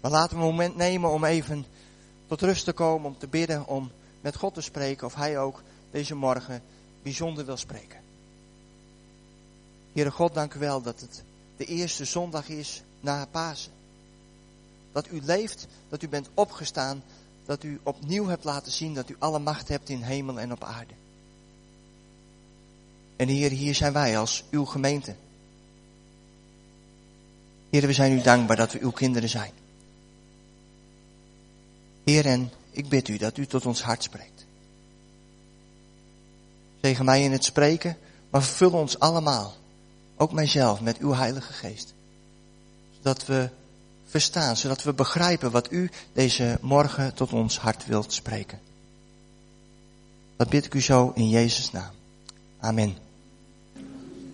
Maar laten we een moment nemen om even tot rust te komen, om te bidden, om met God te spreken of Hij ook deze morgen bijzonder wil spreken. Heere God, dank u wel dat het de eerste zondag is na Pasen. Dat u leeft, dat u bent opgestaan, dat u opnieuw hebt laten zien dat u alle macht hebt in hemel en op aarde. En Heer, hier zijn wij als uw gemeente. Heer, we zijn u dankbaar dat we uw kinderen zijn. Heer, en ik bid u dat u tot ons hart spreekt. Zegen mij in het spreken, maar vervul ons allemaal, ook mijzelf, met uw Heilige Geest. Zodat we verstaan, zodat we begrijpen wat u deze morgen tot ons hart wilt spreken. Dat bid ik u zo in Jezus' naam. Amen.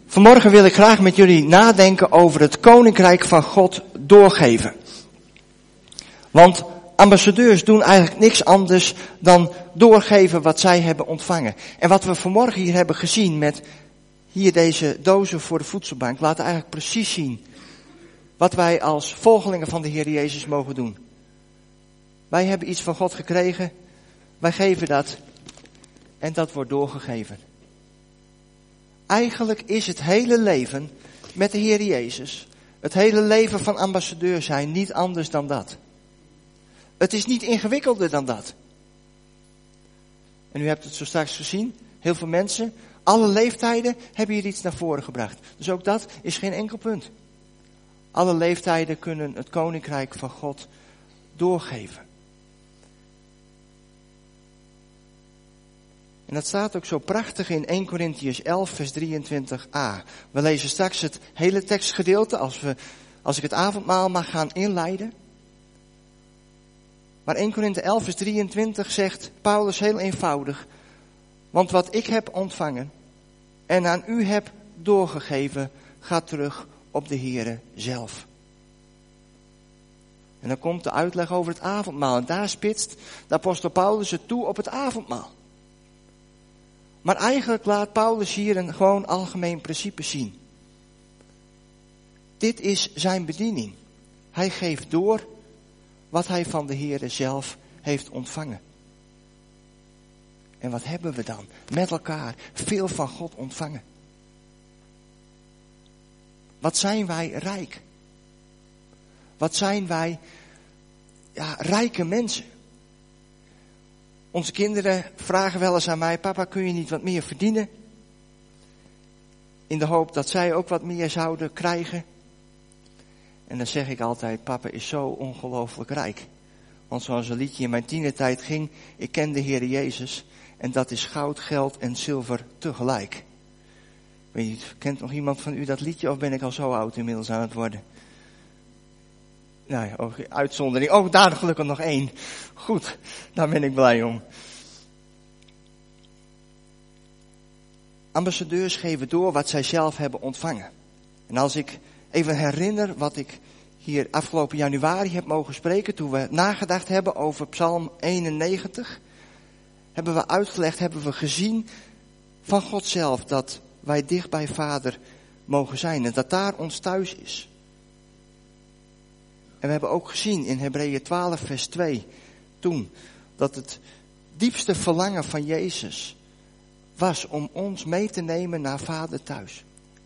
Vanmorgen wil ik graag met jullie nadenken over het koninkrijk van God doorgeven. Want ambassadeurs doen eigenlijk niks anders dan doorgeven wat zij hebben ontvangen. En wat we vanmorgen hier hebben gezien met hier deze dozen voor de voedselbank, laat eigenlijk precies zien wat wij als volgelingen van de Heer Jezus mogen doen. Wij hebben iets van God gekregen, wij geven dat en dat wordt doorgegeven. Eigenlijk is het hele leven met de Heer Jezus, het hele leven van ambassadeur zijn, niet anders dan dat. Het is niet ingewikkelder dan dat. En u hebt het zo straks gezien, heel veel mensen, alle leeftijden hebben hier iets naar voren gebracht. Dus ook dat is geen enkel punt. Alle leeftijden kunnen het koninkrijk van God doorgeven. En dat staat ook zo prachtig in 1 Corinthians 11, vers 23a. We lezen straks het hele tekstgedeelte als, we, als ik het avondmaal mag gaan inleiden. Maar 1 Korinthe 11, vers 23 zegt Paulus heel eenvoudig. Want wat ik heb ontvangen en aan u heb doorgegeven, gaat terug op de Heere zelf. En dan komt de uitleg over het avondmaal. En daar spitst de apostel Paulus het toe op het avondmaal. Maar eigenlijk laat Paulus hier een gewoon algemeen principe zien. Dit is zijn bediening. Hij geeft door wat hij van de Heere zelf heeft ontvangen. En wat hebben we dan? Met elkaar veel van God ontvangen. Wat zijn wij rijk? Wat zijn wij ja, rijke mensen? Onze kinderen vragen wel eens aan mij, papa kun je niet wat meer verdienen? In de hoop dat zij ook wat meer zouden krijgen. En dan zeg ik altijd, papa is zo ongelooflijk rijk. Want zoals een liedje in mijn tienertijd ging, ik ken de Heer Jezus. En dat is goud, geld en zilver tegelijk. Weet je, kent nog iemand van u dat liedje of ben ik al zo oud inmiddels aan het worden? Nou ja, uitzondering. Oh, daar gelukkig nog één. Goed, daar ben ik blij om. Ambassadeurs geven door wat zij zelf hebben ontvangen. En als ik even herinner wat ik hier afgelopen januari heb mogen spreken, toen we nagedacht hebben over Psalm 91, hebben we uitgelegd, hebben we gezien van God zelf dat wij dicht bij Vader mogen zijn en dat daar ons thuis is. En we hebben ook gezien in Hebreeën 12 vers 2 toen dat het diepste verlangen van Jezus was om ons mee te nemen naar Vader thuis.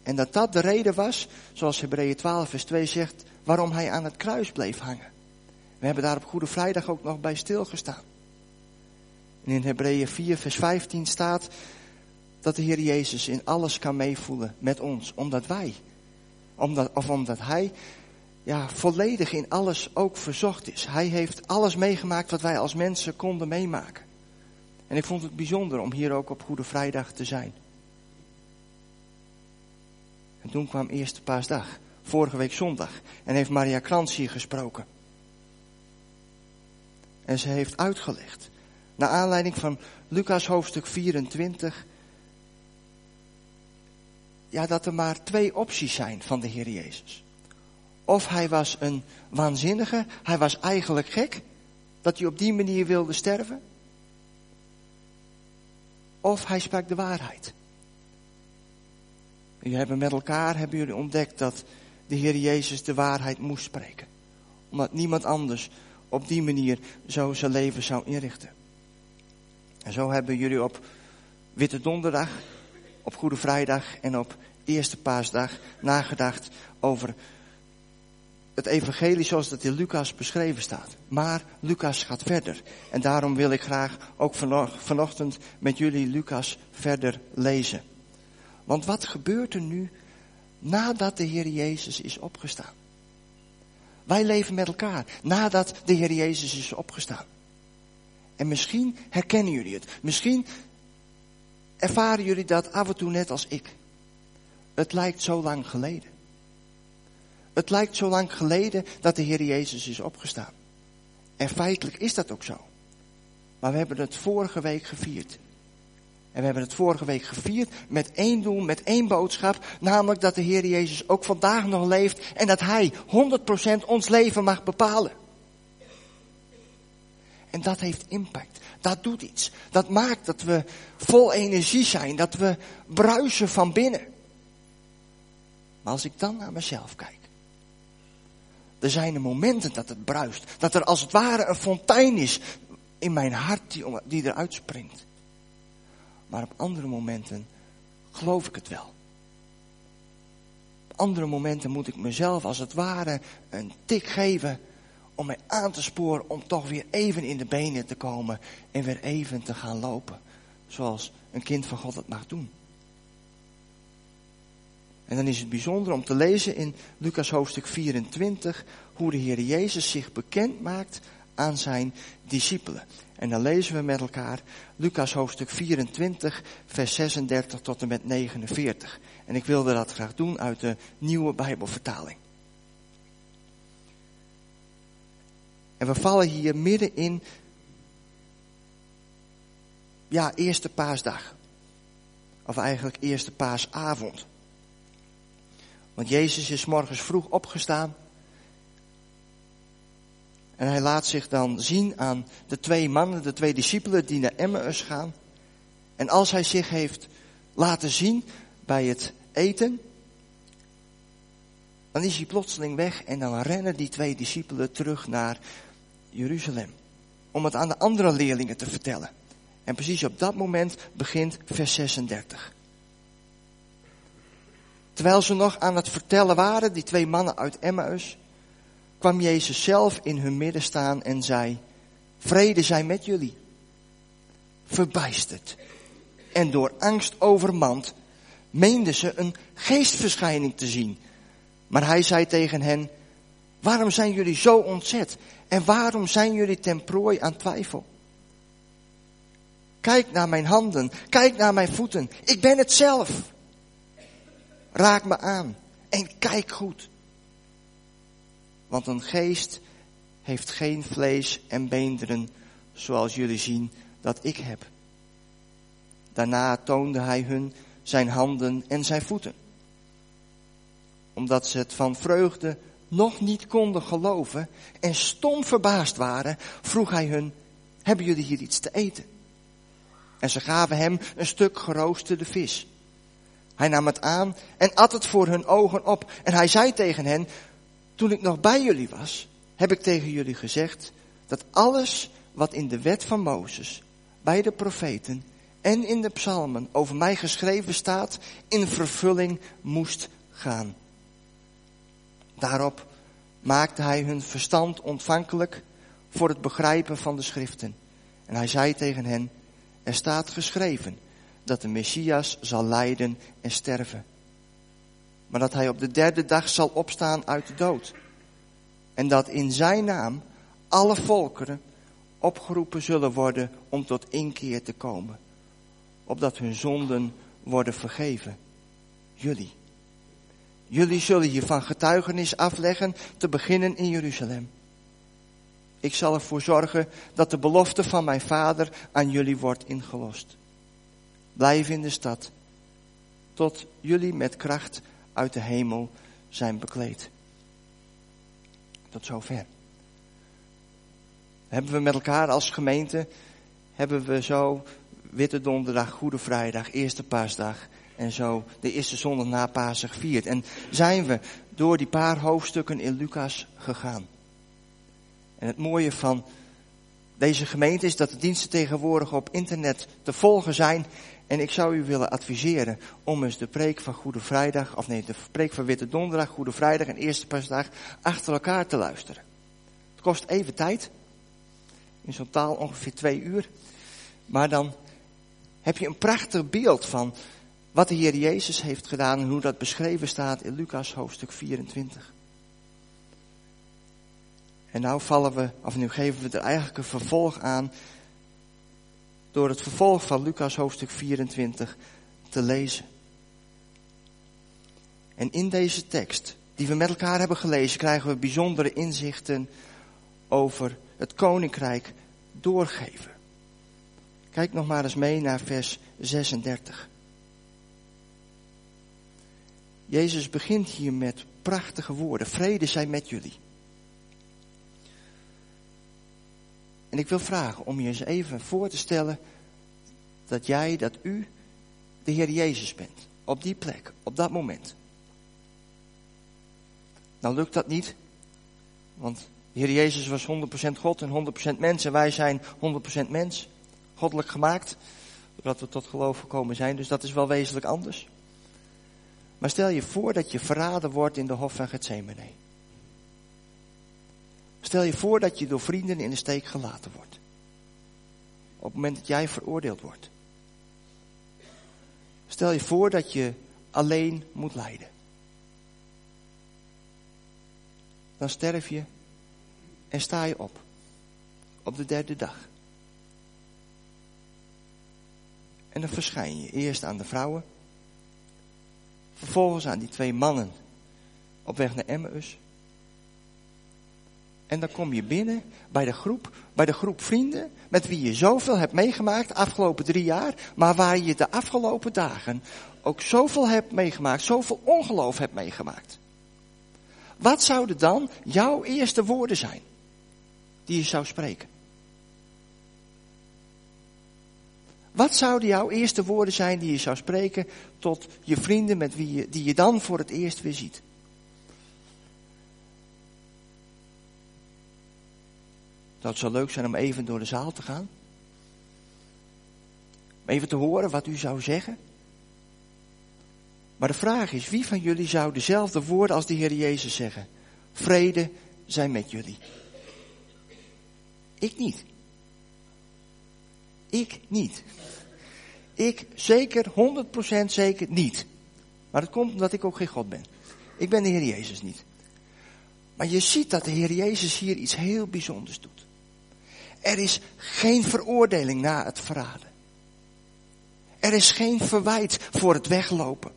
En dat dat de reden was, zoals Hebreeën 12 vers 2 zegt, waarom hij aan het kruis bleef hangen. We hebben daar op Goede Vrijdag ook nog bij stilgestaan. En in Hebreeën 4 vers 15 staat dat de Heer Jezus in alles kan meevoelen met ons, omdat wij, omdat, of omdat hij ja, volledig in alles ook verzocht is. Hij heeft alles meegemaakt wat wij als mensen konden meemaken. En ik vond het bijzonder om hier ook op Goede Vrijdag te zijn. En toen kwam Eerste Paasdag, vorige week zondag, en heeft Maria Krans hier gesproken. En ze heeft uitgelegd, naar aanleiding van Lucas hoofdstuk 24, ja, dat er maar twee opties zijn van de Heer Jezus. Of hij was een waanzinnige, hij was eigenlijk gek, dat hij op die manier wilde sterven. Of hij sprak de waarheid. Jullie hebben met elkaar hebben jullie ontdekt dat de Heer Jezus de waarheid moest spreken. Omdat niemand anders op die manier zo zijn leven zou inrichten. En zo hebben jullie op Witte Donderdag, op Goede Vrijdag en op Eerste Paasdag nagedacht over het evangelie zoals dat in Lucas beschreven staat. Maar Lucas gaat verder. En daarom wil ik graag ook vanochtend met jullie Lucas verder lezen. Want wat gebeurt er nu nadat de Heer Jezus is opgestaan? Wij leven met elkaar nadat de Heer Jezus is opgestaan. En misschien herkennen jullie het. Misschien ervaren jullie dat af en toe net als ik. Het lijkt zo lang geleden. Het lijkt zo lang geleden dat de Heer Jezus is opgestaan. En feitelijk is dat ook zo. Maar we hebben het vorige week gevierd. En we hebben het vorige week gevierd met één doel, met één boodschap. Namelijk dat de Heer Jezus ook vandaag nog leeft en dat Hij 100% ons leven mag bepalen. En dat heeft impact. Dat doet iets. Dat maakt dat we vol energie zijn. Dat we bruisen van binnen. Maar als ik dan naar mezelf kijk. Er zijn er momenten dat het bruist. Dat er als het ware een fontein is in mijn hart die, die eruit springt. Maar op andere momenten geloof ik het wel. Op andere momenten moet ik mezelf als het ware een tik geven om mij aan te sporen om toch weer even in de benen te komen en weer even te gaan lopen. Zoals een kind van God het mag doen. En dan is het bijzonder om te lezen in Lucas hoofdstuk 24 hoe de Heer Jezus zich bekend maakt aan zijn discipelen. En dan lezen we met elkaar Lucas hoofdstuk 24, vers 36 tot en met 49. En ik wilde dat graag doen uit de nieuwe Bijbelvertaling. En we vallen hier midden in, ja, eerste paasdag. Of eigenlijk eerste paasavond. Want Jezus is morgens vroeg opgestaan. En hij laat zich dan zien aan de twee mannen, de twee discipelen die naar Emmaus gaan. En als hij zich heeft laten zien bij het eten, dan is hij plotseling weg en dan rennen die twee discipelen terug naar Jeruzalem. Om het aan de andere leerlingen te vertellen. En precies op dat moment begint vers 36. Terwijl ze nog aan het vertellen waren, die twee mannen uit Emmaus, kwam Jezus zelf in hun midden staan en zei, vrede zij met jullie. Verbijsterd en door angst overmand, meenden ze een geestverschijning te zien. Maar hij zei tegen hen, waarom zijn jullie zo ontzet? En waarom zijn jullie ten prooi aan twijfel? Kijk naar mijn handen, kijk naar mijn voeten. Ik ben het zelf. Raak me aan en kijk goed. Want een geest heeft geen vlees en beenderen zoals jullie zien dat ik heb. Daarna toonde hij hun zijn handen en zijn voeten. Omdat ze het van vreugde nog niet konden geloven en stom verbaasd waren, vroeg hij hun, hebben jullie hier iets te eten? En ze gaven hem een stuk geroosterde vis. Hij nam het aan en at het voor hun ogen op. En hij zei tegen hen, toen ik nog bij jullie was, heb ik tegen jullie gezegd dat alles wat in de wet van Mozes, bij de profeten en in de psalmen over mij geschreven staat, in vervulling moest gaan. Daarop maakte hij hun verstand ontvankelijk voor het begrijpen van de schriften. En hij zei tegen hen, er staat geschreven dat de Messias zal lijden en sterven. Maar dat hij op de derde dag zal opstaan uit de dood. En dat in zijn naam alle volkeren opgeroepen zullen worden om tot inkeer te komen. Opdat hun zonden worden vergeven. Jullie. Jullie zullen hiervan getuigenis afleggen, te beginnen in Jeruzalem. Ik zal ervoor zorgen dat de belofte van mijn vader aan jullie wordt ingelost. Blijf in de stad, tot jullie met kracht uit de hemel zijn bekleed. Tot zover. Hebben we met elkaar als gemeente, hebben we zo Witte Donderdag, Goede Vrijdag, Eerste Paasdag en zo de eerste zondag na Pasen gevierd. En zijn we door die paar hoofdstukken in Lucas gegaan. En het mooie van deze gemeente is dat de diensten tegenwoordig op internet te volgen zijn. En ik zou u willen adviseren om eens de preek van Goede Vrijdag, of nee, de preek van Witte Donderdag, Goede Vrijdag en Eerste Pasdag achter elkaar te luisteren. Het kost even tijd. In zo'n taal ongeveer twee uur. Maar dan heb je een prachtig beeld van wat de Heer Jezus heeft gedaan en hoe dat beschreven staat in Lucas hoofdstuk 24. En nou vallen we, of nu geven we er eigenlijk een vervolg aan door het vervolg van Lucas hoofdstuk 24 te lezen. En in deze tekst, die we met elkaar hebben gelezen, krijgen we bijzondere inzichten over het koninkrijk doorgeven. Kijk nog maar eens mee naar vers 36. Jezus begint hier met prachtige woorden. Vrede zij met jullie. En ik wil vragen om je eens even voor te stellen dat jij, dat u de Heer Jezus bent. Op die plek, op dat moment. Nou lukt dat niet, want de Heer Jezus was 100% God en 100% mens en wij zijn 100% mens. Goddelijk gemaakt, doordat we tot geloof gekomen zijn, dus dat is wel wezenlijk anders. Maar stel je voor dat je verraden wordt in de hof van Gethsemane. Stel je voor dat je door vrienden in de steek gelaten wordt. Op het moment dat jij veroordeeld wordt. Stel je voor dat je alleen moet lijden. Dan sterf je en sta je op. Op de derde dag. En dan verschijn je eerst aan de vrouwen. Vervolgens aan die twee mannen op weg naar Emmaus. En dan kom je binnen bij de groep, bij de groep vrienden met wie je zoveel hebt meegemaakt de afgelopen drie jaar, maar waar je de afgelopen dagen ook zoveel hebt meegemaakt, zoveel ongeloof hebt meegemaakt. Wat zouden dan jouw eerste woorden zijn die je zou spreken? Wat zouden jouw eerste woorden zijn die je zou spreken tot je vrienden met wie je, die je dan voor het eerst weer ziet? Zou het zo leuk zijn om even door de zaal te gaan? Om even te horen wat u zou zeggen? Maar de vraag is, wie van jullie zou dezelfde woorden als de Heer Jezus zeggen? Vrede zijn met jullie. Ik niet. Ik niet. Ik zeker, 100% zeker niet. Maar dat komt omdat ik ook geen God ben. Ik ben de Heer Jezus niet. Maar je ziet dat de Heer Jezus hier iets heel bijzonders doet. Er is geen veroordeling na het verraden. Er is geen verwijt voor het weglopen.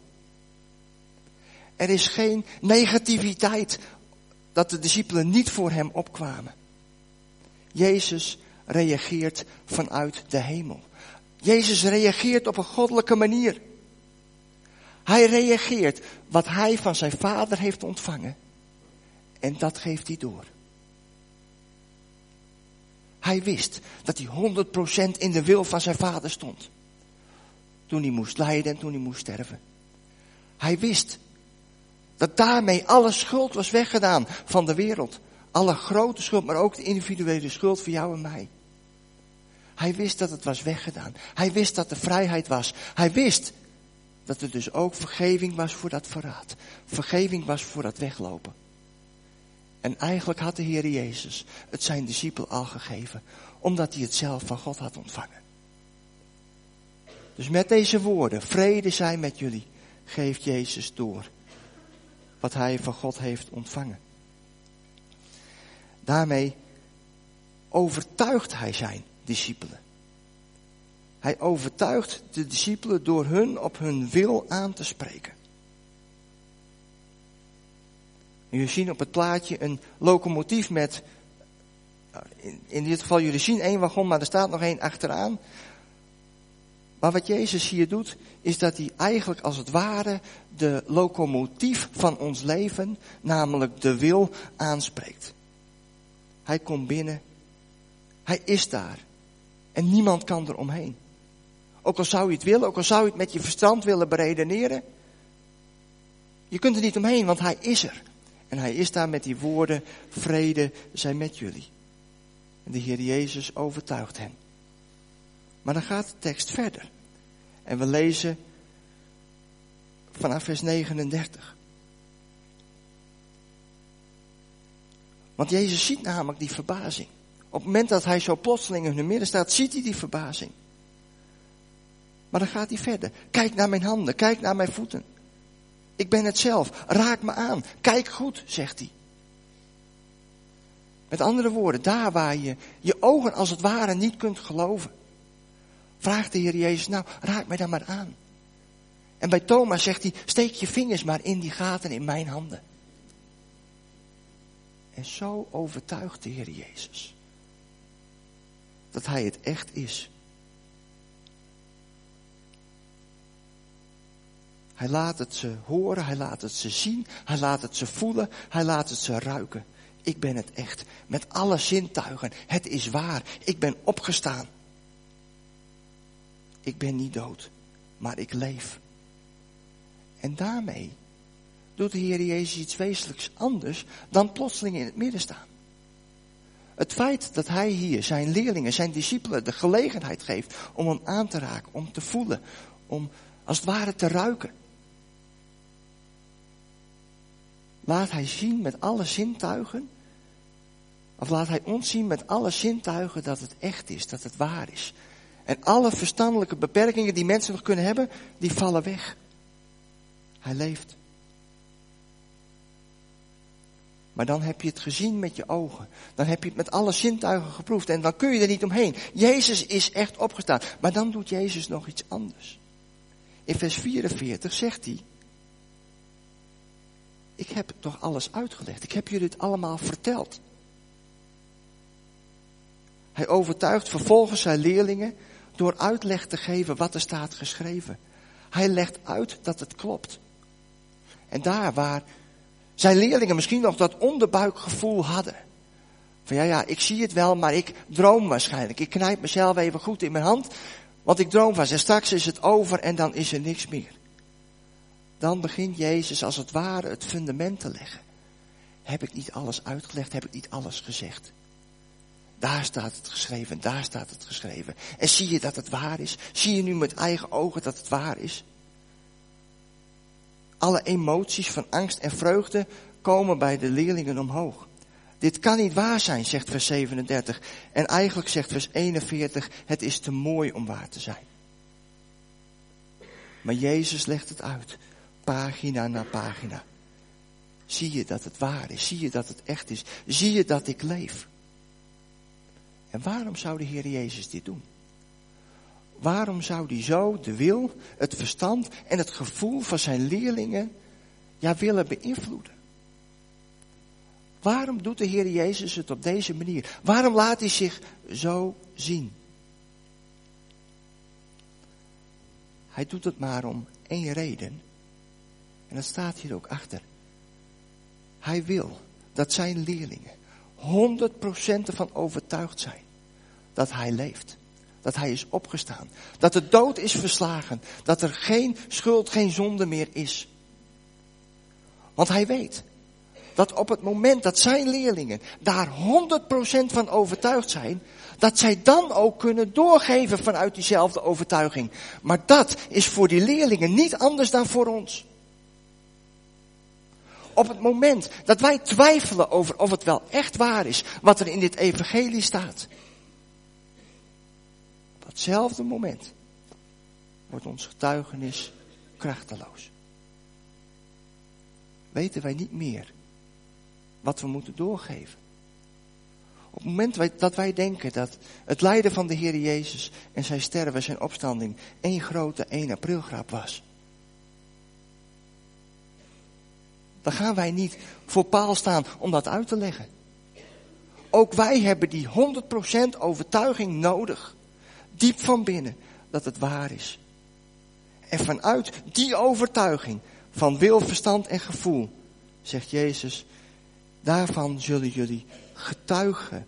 Er is geen negativiteit dat de discipelen niet voor hem opkwamen. Jezus reageert vanuit de hemel. Jezus reageert op een goddelijke manier. Hij reageert wat hij van zijn vader heeft ontvangen. En dat geeft hij door. Hij wist dat hij 100% in de wil van zijn vader stond. Toen hij moest lijden en toen hij moest sterven. Hij wist dat daarmee alle schuld was weggedaan van de wereld. Alle grote schuld, maar ook de individuele schuld voor jou en mij. Hij wist dat het was weggedaan. Hij wist dat er vrijheid was. Hij wist dat er dus ook vergeving was voor dat verraad. Vergeving was voor dat weglopen. En eigenlijk had de Heer Jezus het zijn discipel al gegeven, omdat hij het zelf van God had ontvangen. Dus met deze woorden, vrede zij met jullie, geeft Jezus door wat hij van God heeft ontvangen. Daarmee overtuigt hij zijn discipelen. Hij overtuigt de discipelen door hun op hun wil aan te spreken. Jullie zien op het plaatje een locomotief met, nou, in, dit geval jullie zien één wagon, maar er staat nog één achteraan. Maar wat Jezus hier doet, is dat hij eigenlijk als het ware de locomotief van ons leven, namelijk de wil, aanspreekt. Hij komt binnen, hij is daar en niemand kan er omheen. Ook al zou je het willen, ook al zou je het met je verstand willen beredeneren, je kunt er niet omheen, want hij is er. En hij is daar met die woorden, vrede zij met jullie. En de Heer Jezus overtuigt hen. Maar dan gaat de tekst verder. En we lezen vanaf vers 39. Want Jezus ziet namelijk die verbazing. Op het moment dat hij zo plotseling in hun midden staat, ziet hij die verbazing. Maar dan gaat hij verder. Kijk naar mijn handen, kijk naar mijn voeten. Ik ben het zelf, raak me aan, kijk goed, zegt hij. Met andere woorden, daar waar je je ogen als het ware niet kunt geloven. Vraagt de Heer Jezus, nou, raak mij dan maar aan. En bij Thomas zegt hij, steek je vingers maar in die gaten in mijn handen. En zo overtuigt de Heer Jezus dat Hij het echt is. Hij laat het ze horen, hij laat het ze zien, hij laat het ze voelen, hij laat het ze ruiken. Ik ben het echt, met alle zintuigen. Het is waar, ik ben opgestaan. Ik ben niet dood, maar ik leef. En daarmee doet de Heer Jezus iets wezenlijks anders dan plotseling in het midden staan. Het feit dat hij hier zijn leerlingen, zijn discipelen de gelegenheid geeft om hem aan te raken, om te voelen, om als het ware te ruiken. Laat hij zien met alle zintuigen, of laat hij ons zien met alle zintuigen dat het echt is, dat het waar is. En alle verstandelijke beperkingen die mensen nog kunnen hebben, die vallen weg. Hij leeft. Maar dan heb je het gezien met je ogen. Dan heb je het met alle zintuigen geproefd. En dan kun je er niet omheen. Jezus is echt opgestaan. Maar dan doet Jezus nog iets anders. In vers 44 zegt hij. Ik heb toch alles uitgelegd. Ik heb jullie het allemaal verteld. Hij overtuigt vervolgens zijn leerlingen door uitleg te geven wat er staat geschreven. Hij legt uit dat het klopt. En daar waar zijn leerlingen misschien nog dat onderbuikgevoel hadden. Van ja, ja, ik zie het wel, maar ik droom waarschijnlijk. Ik knijp mezelf even goed in mijn hand, want ik droom van. En straks is het over en dan is er niks meer. Dan begint Jezus als het ware het fundament te leggen. Heb ik niet alles uitgelegd? Heb ik niet alles gezegd? Daar staat het geschreven, daar staat het geschreven. En zie je dat het waar is? Zie je nu met eigen ogen dat het waar is? Alle emoties van angst en vreugde komen bij de leerlingen omhoog. Dit kan niet waar zijn, zegt vers 37. En eigenlijk zegt vers 41, het is te mooi om waar te zijn. Maar Jezus legt het uit, pagina na pagina. Zie je dat het waar is? Zie je dat het echt is? Zie je dat ik leef? En waarom zou de Heer Jezus dit doen? Waarom zou hij zo de wil, het verstand en het gevoel van zijn leerlingen ja, willen beïnvloeden? Waarom doet de Heer Jezus het op deze manier? Waarom laat hij zich zo zien? Hij doet het maar om één reden. En dat staat hier ook achter. Hij wil dat zijn leerlingen 100% ervan overtuigd zijn dat hij leeft. Dat hij is opgestaan. Dat de dood is verslagen. Dat er geen schuld, geen zonde meer is. Want hij weet dat op het moment dat zijn leerlingen daar 100% van overtuigd zijn, dat zij dan ook kunnen doorgeven vanuit diezelfde overtuiging. Maar dat is voor die leerlingen niet anders dan voor ons. Op het moment dat wij twijfelen over of het wel echt waar is wat er in dit evangelie staat, hetzelfde moment wordt ons getuigenis krachteloos. Weten wij niet meer wat we moeten doorgeven. Op het moment dat wij denken dat het lijden van de Heer Jezus en zijn sterven, zijn opstanding, één grote 1 aprilgrap was. Dan gaan wij niet voor paal staan om dat uit te leggen. Ook wij hebben die 100% overtuiging nodig diep van binnen dat het waar is. En vanuit die overtuiging van wil, verstand en gevoel, zegt Jezus, daarvan zullen jullie getuigen.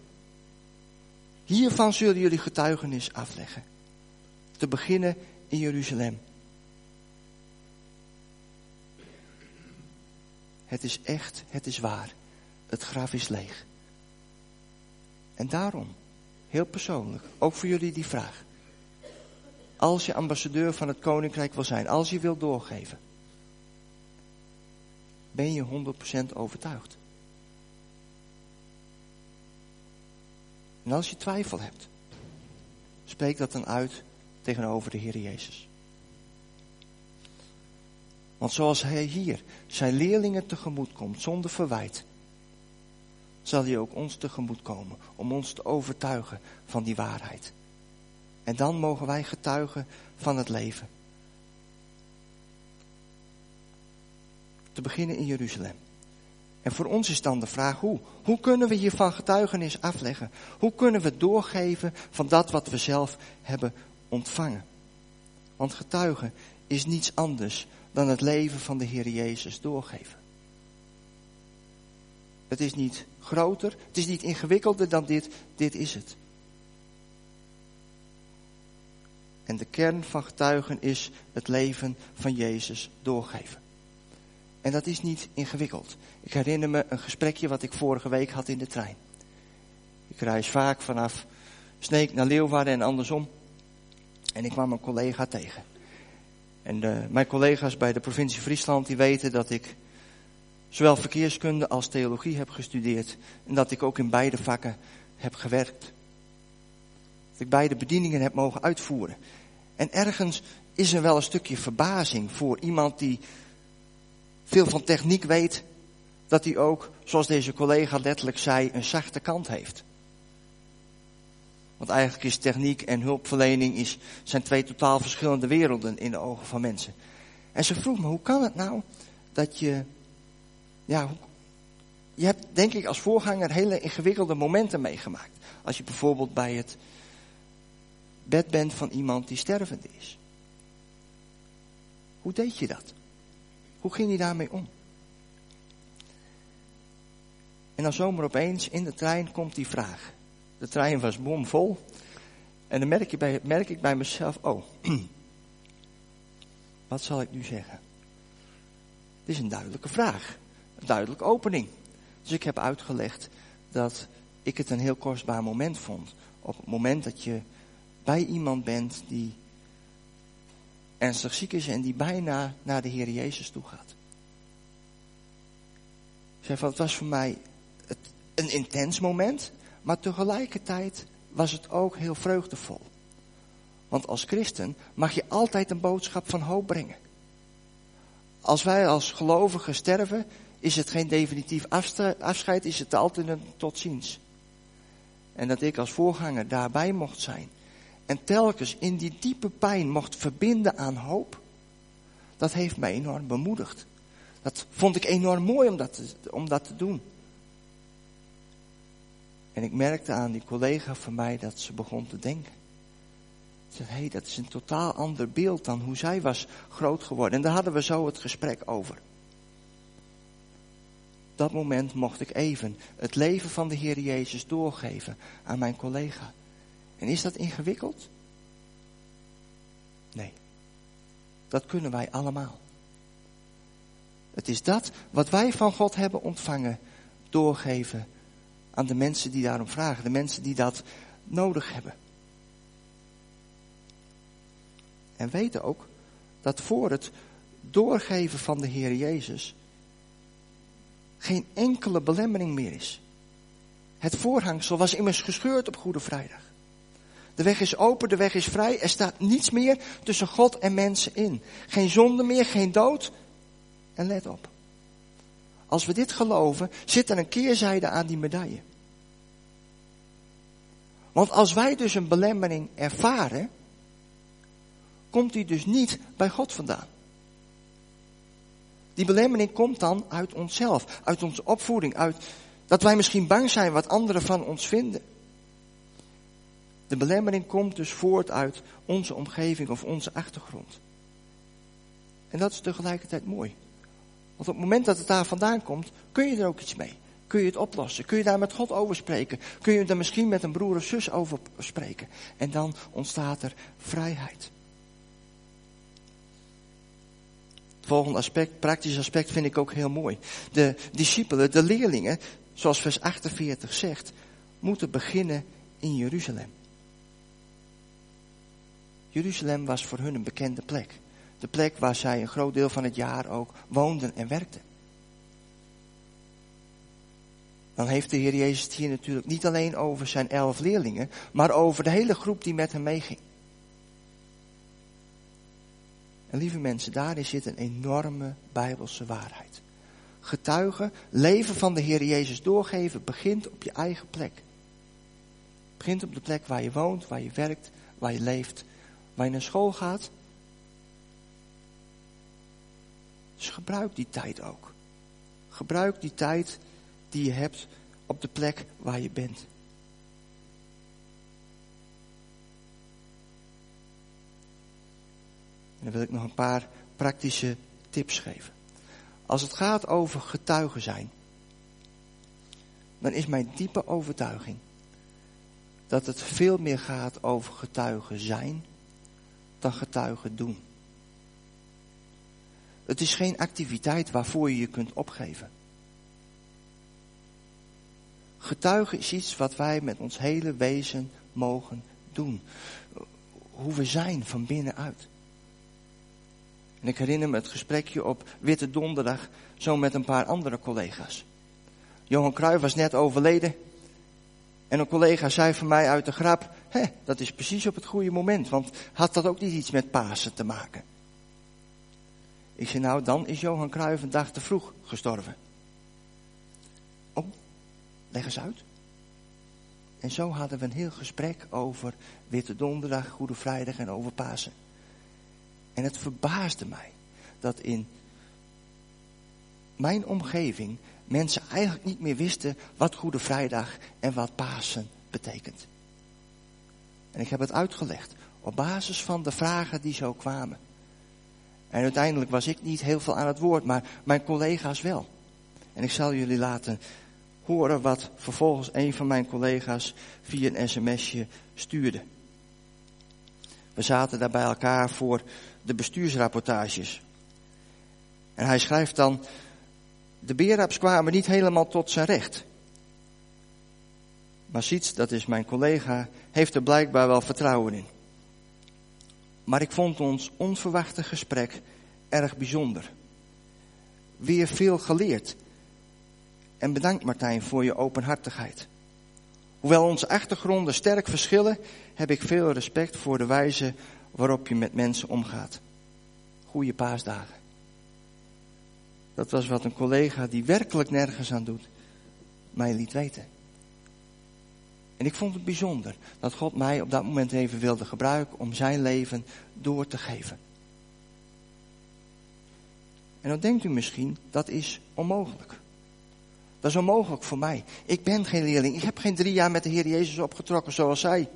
Hiervan zullen jullie getuigenis afleggen. Te beginnen in Jeruzalem. Het is echt, het is waar. Het graf is leeg. En daarom heel persoonlijk, ook voor jullie die vraag. Als je ambassadeur van het koninkrijk wil zijn, als je wilt doorgeven, ben je 100% overtuigd. En als je twijfel hebt, spreek dat dan uit tegenover de Heer Jezus. Want zoals Hij hier zijn leerlingen tegemoet komt zonder verwijt, zal Hij ook ons tegemoet komen om ons te overtuigen van die waarheid. En dan mogen wij getuigen van het leven. Te beginnen in Jeruzalem. En voor ons is dan de vraag hoe. Hoe kunnen we hiervan getuigenis afleggen? Hoe kunnen we doorgeven van dat wat we zelf hebben ontvangen? Want getuigen is niets anders dan het leven van de Heer Jezus doorgeven. Het is niet groter, het is niet ingewikkelder dan dit, dit is het. En de kern van getuigen is het leven van Jezus doorgeven. En dat is niet ingewikkeld. Ik herinner me een gesprekje wat ik vorige week had in de trein. Ik reis vaak vanaf Sneek naar Leeuwarden en andersom. En ik kwam een collega tegen. En eh, mijn collega's bij de provincie Friesland die weten dat ik zowel verkeerskunde als theologie heb gestudeerd. En dat ik ook in beide vakken heb gewerkt. Dat ik beide bedieningen heb mogen uitvoeren. En ergens is er wel een stukje verbazing voor iemand die veel van techniek weet, dat hij ook, zoals deze collega letterlijk zei, een zachte kant heeft. Want eigenlijk is techniek en hulpverlening is, zijn twee totaal verschillende werelden in de ogen van mensen. En ze vroeg me, hoe kan het nou dat je, ja, je hebt denk ik als voorganger hele ingewikkelde momenten meegemaakt. Als je bijvoorbeeld bij het bed bent van iemand die stervend is. Hoe deed je dat? Hoe ging hij daarmee om? En dan zomaar opeens in de trein komt die vraag. De trein was bomvol. En dan merk, bij, merk ik bij mezelf, oh, wat zal ik nu zeggen? Het is een duidelijke vraag. Een duidelijke opening. Dus ik heb uitgelegd dat ik het een heel kostbaar moment vond. Op het moment dat je bij iemand bent die ernstig ziek is en die bijna naar de Heer Jezus toe gaat. Zeg van, het was voor mij het, een intens moment, maar tegelijkertijd was het ook heel vreugdevol. Want als christen mag je altijd een boodschap van hoop brengen. Als wij als gelovigen sterven, is het geen definitief afscheid, is het altijd een tot ziens. En dat ik als voorganger daarbij mocht zijn, en telkens in die diepe pijn mocht verbinden aan hoop, dat heeft mij enorm bemoedigd. Dat vond ik enorm mooi om dat om dat te doen. En ik merkte aan die collega van mij dat ze begon te denken. Ze zei, hé, hey, dat is een totaal ander beeld dan hoe zij was groot geworden. En daar hadden we zo het gesprek over. Dat moment mocht ik even het leven van de Heer Jezus doorgeven aan mijn collega. En is dat ingewikkeld? Nee. Dat kunnen wij allemaal. Het is dat wat wij van God hebben ontvangen, doorgeven aan de mensen die daarom vragen, de mensen die dat nodig hebben. En weten ook dat voor het doorgeven van de Heer Jezus geen enkele belemmering meer is. Het voorhangsel was immers gescheurd op Goede Vrijdag. De weg is open, de weg is vrij. Er staat niets meer tussen God en mensen in. Geen zonde meer, geen dood. En let op. Als we dit geloven, zit er een keerzijde aan die medaille. Want als wij dus een belemmering ervaren, komt die dus niet bij God vandaan. Die belemmering komt dan uit onszelf, uit onze opvoeding, uit dat wij misschien bang zijn wat anderen van ons vinden. De belemmering komt dus voort uit onze omgeving of onze achtergrond. En dat is tegelijkertijd mooi. Want op het moment dat het daar vandaan komt, kun je er ook iets mee. Kun je het oplossen? Kun je daar met God over spreken? Kun je er misschien met een broer of zus over spreken? En dan ontstaat er vrijheid. Het volgende aspect, praktisch aspect, vind ik ook heel mooi. De discipelen, de leerlingen, zoals vers 48 zegt, moeten beginnen in Jeruzalem. Jeruzalem was voor hun een bekende plek. De plek waar zij een groot deel van het jaar ook woonden en werkten. Dan heeft de Heer Jezus het hier natuurlijk niet alleen over zijn elf leerlingen, maar over de hele groep die met hem meeging. En lieve mensen, daarin zit een enorme bijbelse waarheid. Getuigen, leven van de Heer Jezus doorgeven, begint op je eigen plek. Begint op de plek waar je woont, waar je werkt, waar je leeft, waar je naar school gaat. Dus gebruik die tijd ook. Gebruik die tijd die je hebt op de plek waar je bent. En dan wil ik nog een paar praktische tips geven. Als het gaat over getuigen zijn, dan is mijn diepe overtuiging dat het veel meer gaat over getuigen zijn dan getuigen doen. Het is geen activiteit waarvoor je je kunt opgeven. Getuigen is iets wat wij met ons hele wezen mogen doen. Hoe we zijn van binnenuit. En ik herinner me het gesprekje op Witte Donderdag, zo met een paar andere collega's. Johan Cruijff was net overleden. En een collega zei van mij uit de grap, hé, dat is precies op het goede moment, want had dat ook niet iets met Pasen te maken? Ik zei, nou, dan is Johan Cruijff een dag te vroeg gestorven. Oh, leg eens uit. En zo hadden we een heel gesprek over Witte Donderdag, Goede Vrijdag en over Pasen. En het verbaasde mij dat in mijn omgeving mensen eigenlijk niet meer wisten wat Goede Vrijdag en wat Pasen betekent. En ik heb het uitgelegd op basis van de vragen die zo kwamen. En uiteindelijk was ik niet heel veel aan het woord, maar mijn collega's wel. En ik zal jullie laten horen wat vervolgens een van mijn collega's via een sms'je stuurde. We zaten daar bij elkaar voor de bestuursrapportages. En hij schrijft dan, de Beraps kwamen niet helemaal tot zijn recht. Maar Siets, dat is mijn collega, heeft er blijkbaar wel vertrouwen in. Maar ik vond ons onverwachte gesprek erg bijzonder. Weer veel geleerd. En bedankt Martijn voor je openhartigheid. Hoewel onze achtergronden sterk verschillen, heb ik veel respect voor de wijze waarop je met mensen omgaat. Goeie paasdagen. Dat was wat een collega die werkelijk nergens aan doet, mij liet weten. En ik vond het bijzonder dat God mij op dat moment even wilde gebruiken om zijn leven door te geven. En dan denkt u misschien, dat is onmogelijk. Dat is onmogelijk voor mij. Ik ben geen leerling. Ik heb geen drie jaar met de Heer Jezus opgetrokken zoals zij.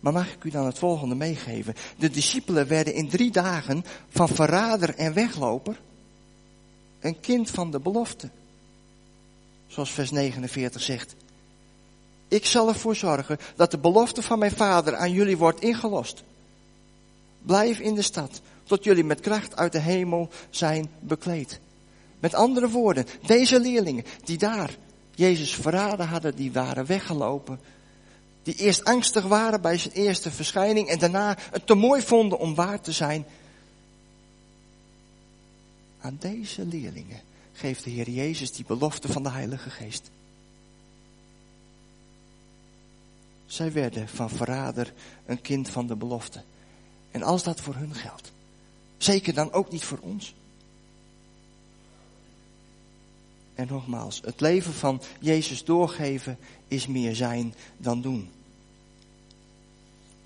Maar mag ik u dan het volgende meegeven? De discipelen werden in drie dagen van verrader en wegloper een kind van de belofte. Zoals vers 49 zegt. Ik zal ervoor zorgen dat de belofte van mijn vader aan jullie wordt ingelost. Blijf in de stad tot jullie met kracht uit de hemel zijn bekleed. Met andere woorden, deze leerlingen die daar Jezus verraden hadden, die waren weggelopen. Die eerst angstig waren bij zijn eerste verschijning en daarna het te mooi vonden om waar te zijn. Aan deze leerlingen geeft de Heer Jezus die belofte van de Heilige Geest. Zij werden van verrader een kind van de belofte. En als dat voor hun geldt, zeker dan ook niet voor ons. En nogmaals, het leven van Jezus doorgeven is meer zijn dan doen.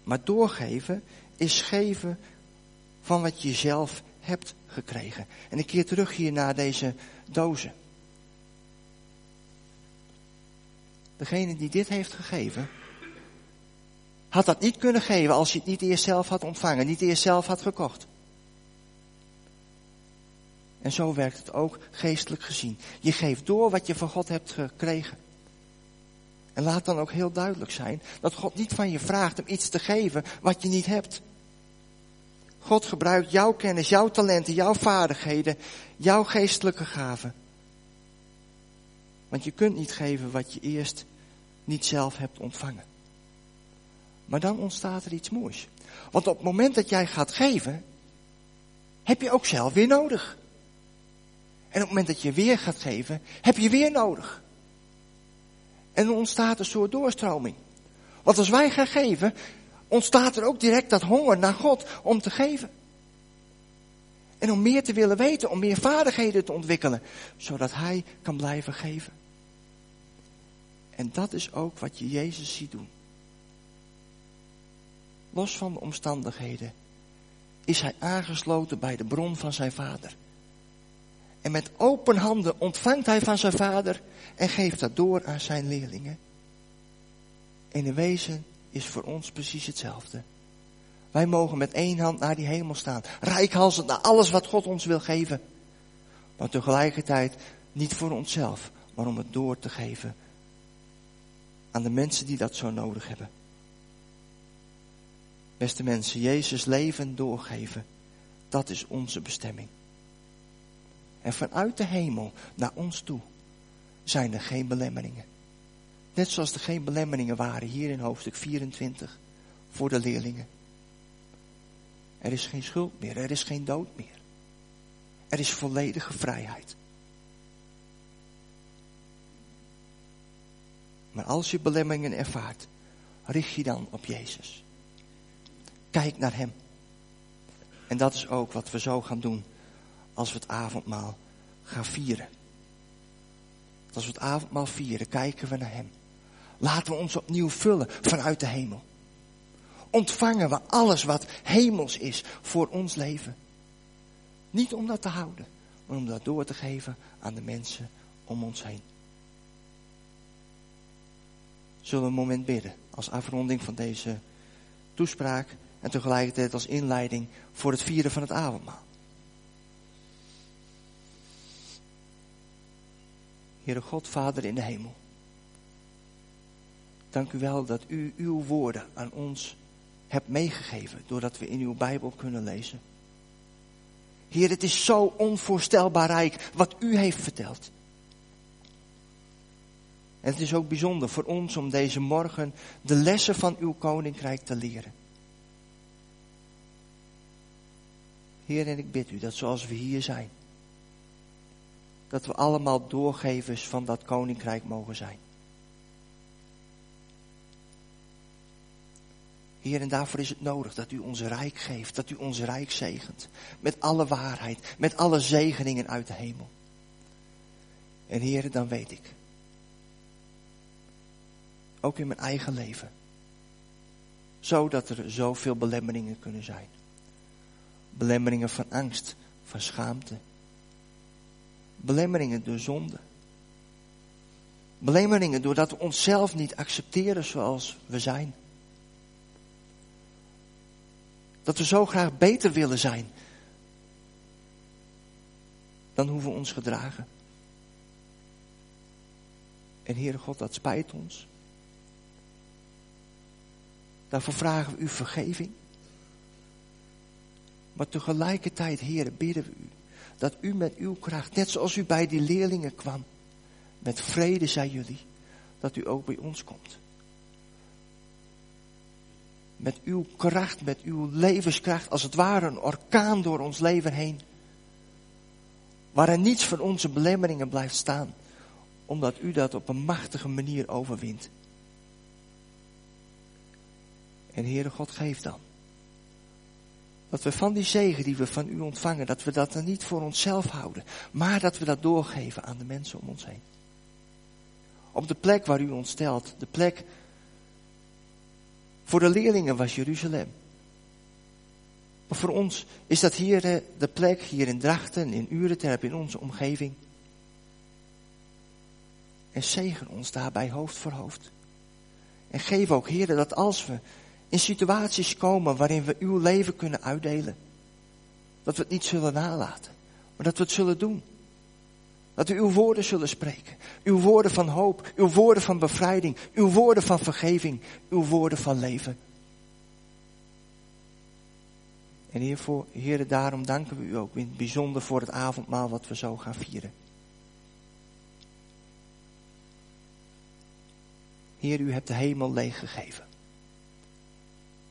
Maar doorgeven is geven van wat je zelf hebt gekregen. En ik keer terug hier naar deze dozen. Degene die dit heeft gegeven, had dat niet kunnen geven als je het niet eerst zelf had ontvangen, niet eerst zelf had gekocht. En zo werkt het ook geestelijk gezien. Je geeft door wat je van God hebt gekregen. En laat dan ook heel duidelijk zijn dat God niet van je vraagt om iets te geven wat je niet hebt. God gebruikt jouw kennis, jouw talenten, jouw vaardigheden, jouw geestelijke gaven. Want je kunt niet geven wat je eerst niet zelf hebt ontvangen. Maar dan ontstaat er iets moois. Want op het moment dat jij gaat geven, heb je ook zelf weer nodig. En op het moment dat je weer gaat geven, heb je weer nodig. En dan ontstaat een soort doorstroming. Want als wij gaan geven, ontstaat er ook direct dat honger naar God om te geven. En om meer te willen weten, om meer vaardigheden te ontwikkelen, zodat Hij kan blijven geven. En dat is ook wat je Jezus ziet doen. Los van de omstandigheden is Hij aangesloten bij de bron van zijn Vader. En met open handen ontvangt Hij van zijn Vader en geeft dat door aan zijn leerlingen. En in wezen is voor ons precies hetzelfde. Wij mogen met één hand naar die hemel staan. Rijkhalsend naar alles wat God ons wil geven. Maar tegelijkertijd niet voor onszelf, maar om het door te geven aan de mensen die dat zo nodig hebben. Beste mensen, Jezus leven doorgeven, dat is onze bestemming. En vanuit de hemel naar ons toe zijn er geen belemmeringen. Net zoals er geen belemmeringen waren hier in hoofdstuk 24 voor de leerlingen. Er is geen schuld meer, er is geen dood meer. Er is volledige vrijheid. Maar als je belemmeringen ervaart, richt je dan op Jezus. Kijk naar Hem. En dat is ook wat we zo gaan doen als we het avondmaal gaan vieren. Als we het avondmaal vieren, kijken we naar Hem. Laten we ons opnieuw vullen vanuit de hemel. Ontvangen we alles wat hemels is voor ons leven. Niet om dat te houden, maar om dat door te geven aan de mensen om ons heen. Zullen we een moment bidden als afronding van deze toespraak en tegelijkertijd als inleiding voor het vieren van het avondmaal. Heere God, Vader in de hemel. Dank u wel dat u uw woorden aan ons hebt meegegeven, doordat we in uw Bijbel kunnen lezen. Heer, het is zo onvoorstelbaar rijk wat u heeft verteld. En het is ook bijzonder voor ons om deze morgen de lessen van uw koninkrijk te leren. Heer, en ik bid u dat zoals we hier zijn, dat we allemaal doorgevers van dat koninkrijk mogen zijn. Heer, en daarvoor is het nodig dat u ons rijk geeft, dat u ons rijk zegent. Met alle waarheid, met alle zegeningen uit de hemel. En Heer, dan weet ik, ook in mijn eigen leven, zodat er zoveel belemmeringen kunnen zijn. Belemmeringen van angst, van schaamte. Belemmeringen door zonde. Belemmeringen doordat we onszelf niet accepteren zoals we zijn. Dat we zo graag beter willen zijn dan hoe we ons gedragen. En Heere God, dat spijt ons. Daarvoor vragen we u vergeving. Maar tegelijkertijd, Heere, bidden we u dat u met uw kracht, net zoals u bij die leerlingen kwam, met vrede zei jullie, dat u ook bij ons komt met uw kracht, met uw levenskracht, als het ware een orkaan door ons leven heen. Waarin niets van onze belemmeringen blijft staan, omdat u dat op een machtige manier overwint. En Heere God, geef dan. Dat we van die zegen die we van u ontvangen, dat we dat dan niet voor onszelf houden, maar dat we dat doorgeven aan de mensen om ons heen. Op de plek waar u ons stelt, de plek voor de leerlingen was Jeruzalem. Maar voor ons is dat hier eh, de plek, hier in Drachten, in Ureterp, in onze omgeving. En zegen ons daarbij hoofd voor hoofd. En geef ook, heren, dat als we in situaties komen waarin we uw leven kunnen uitdelen, dat we het niet zullen nalaten, maar dat we het zullen doen. Dat we uw woorden zullen spreken. Uw woorden van hoop, uw woorden van bevrijding, uw woorden van vergeving, uw woorden van leven. En hiervoor, heren, daarom danken we u ook in het bijzonder voor het avondmaal wat we zo gaan vieren. Heer, u hebt de hemel leeggegeven.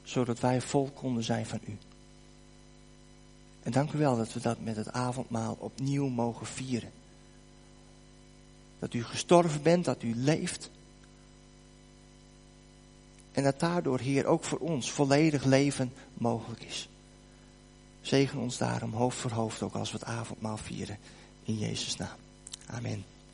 Zodat wij vol konden zijn van u. En dank u wel dat we dat met het avondmaal opnieuw mogen vieren. Dat u gestorven bent, dat u leeft. En dat daardoor, Heer, ook voor ons volledig leven mogelijk is. Zegen ons daarom hoofd voor hoofd ook als we het avondmaal vieren. In Jezus' naam. Amen.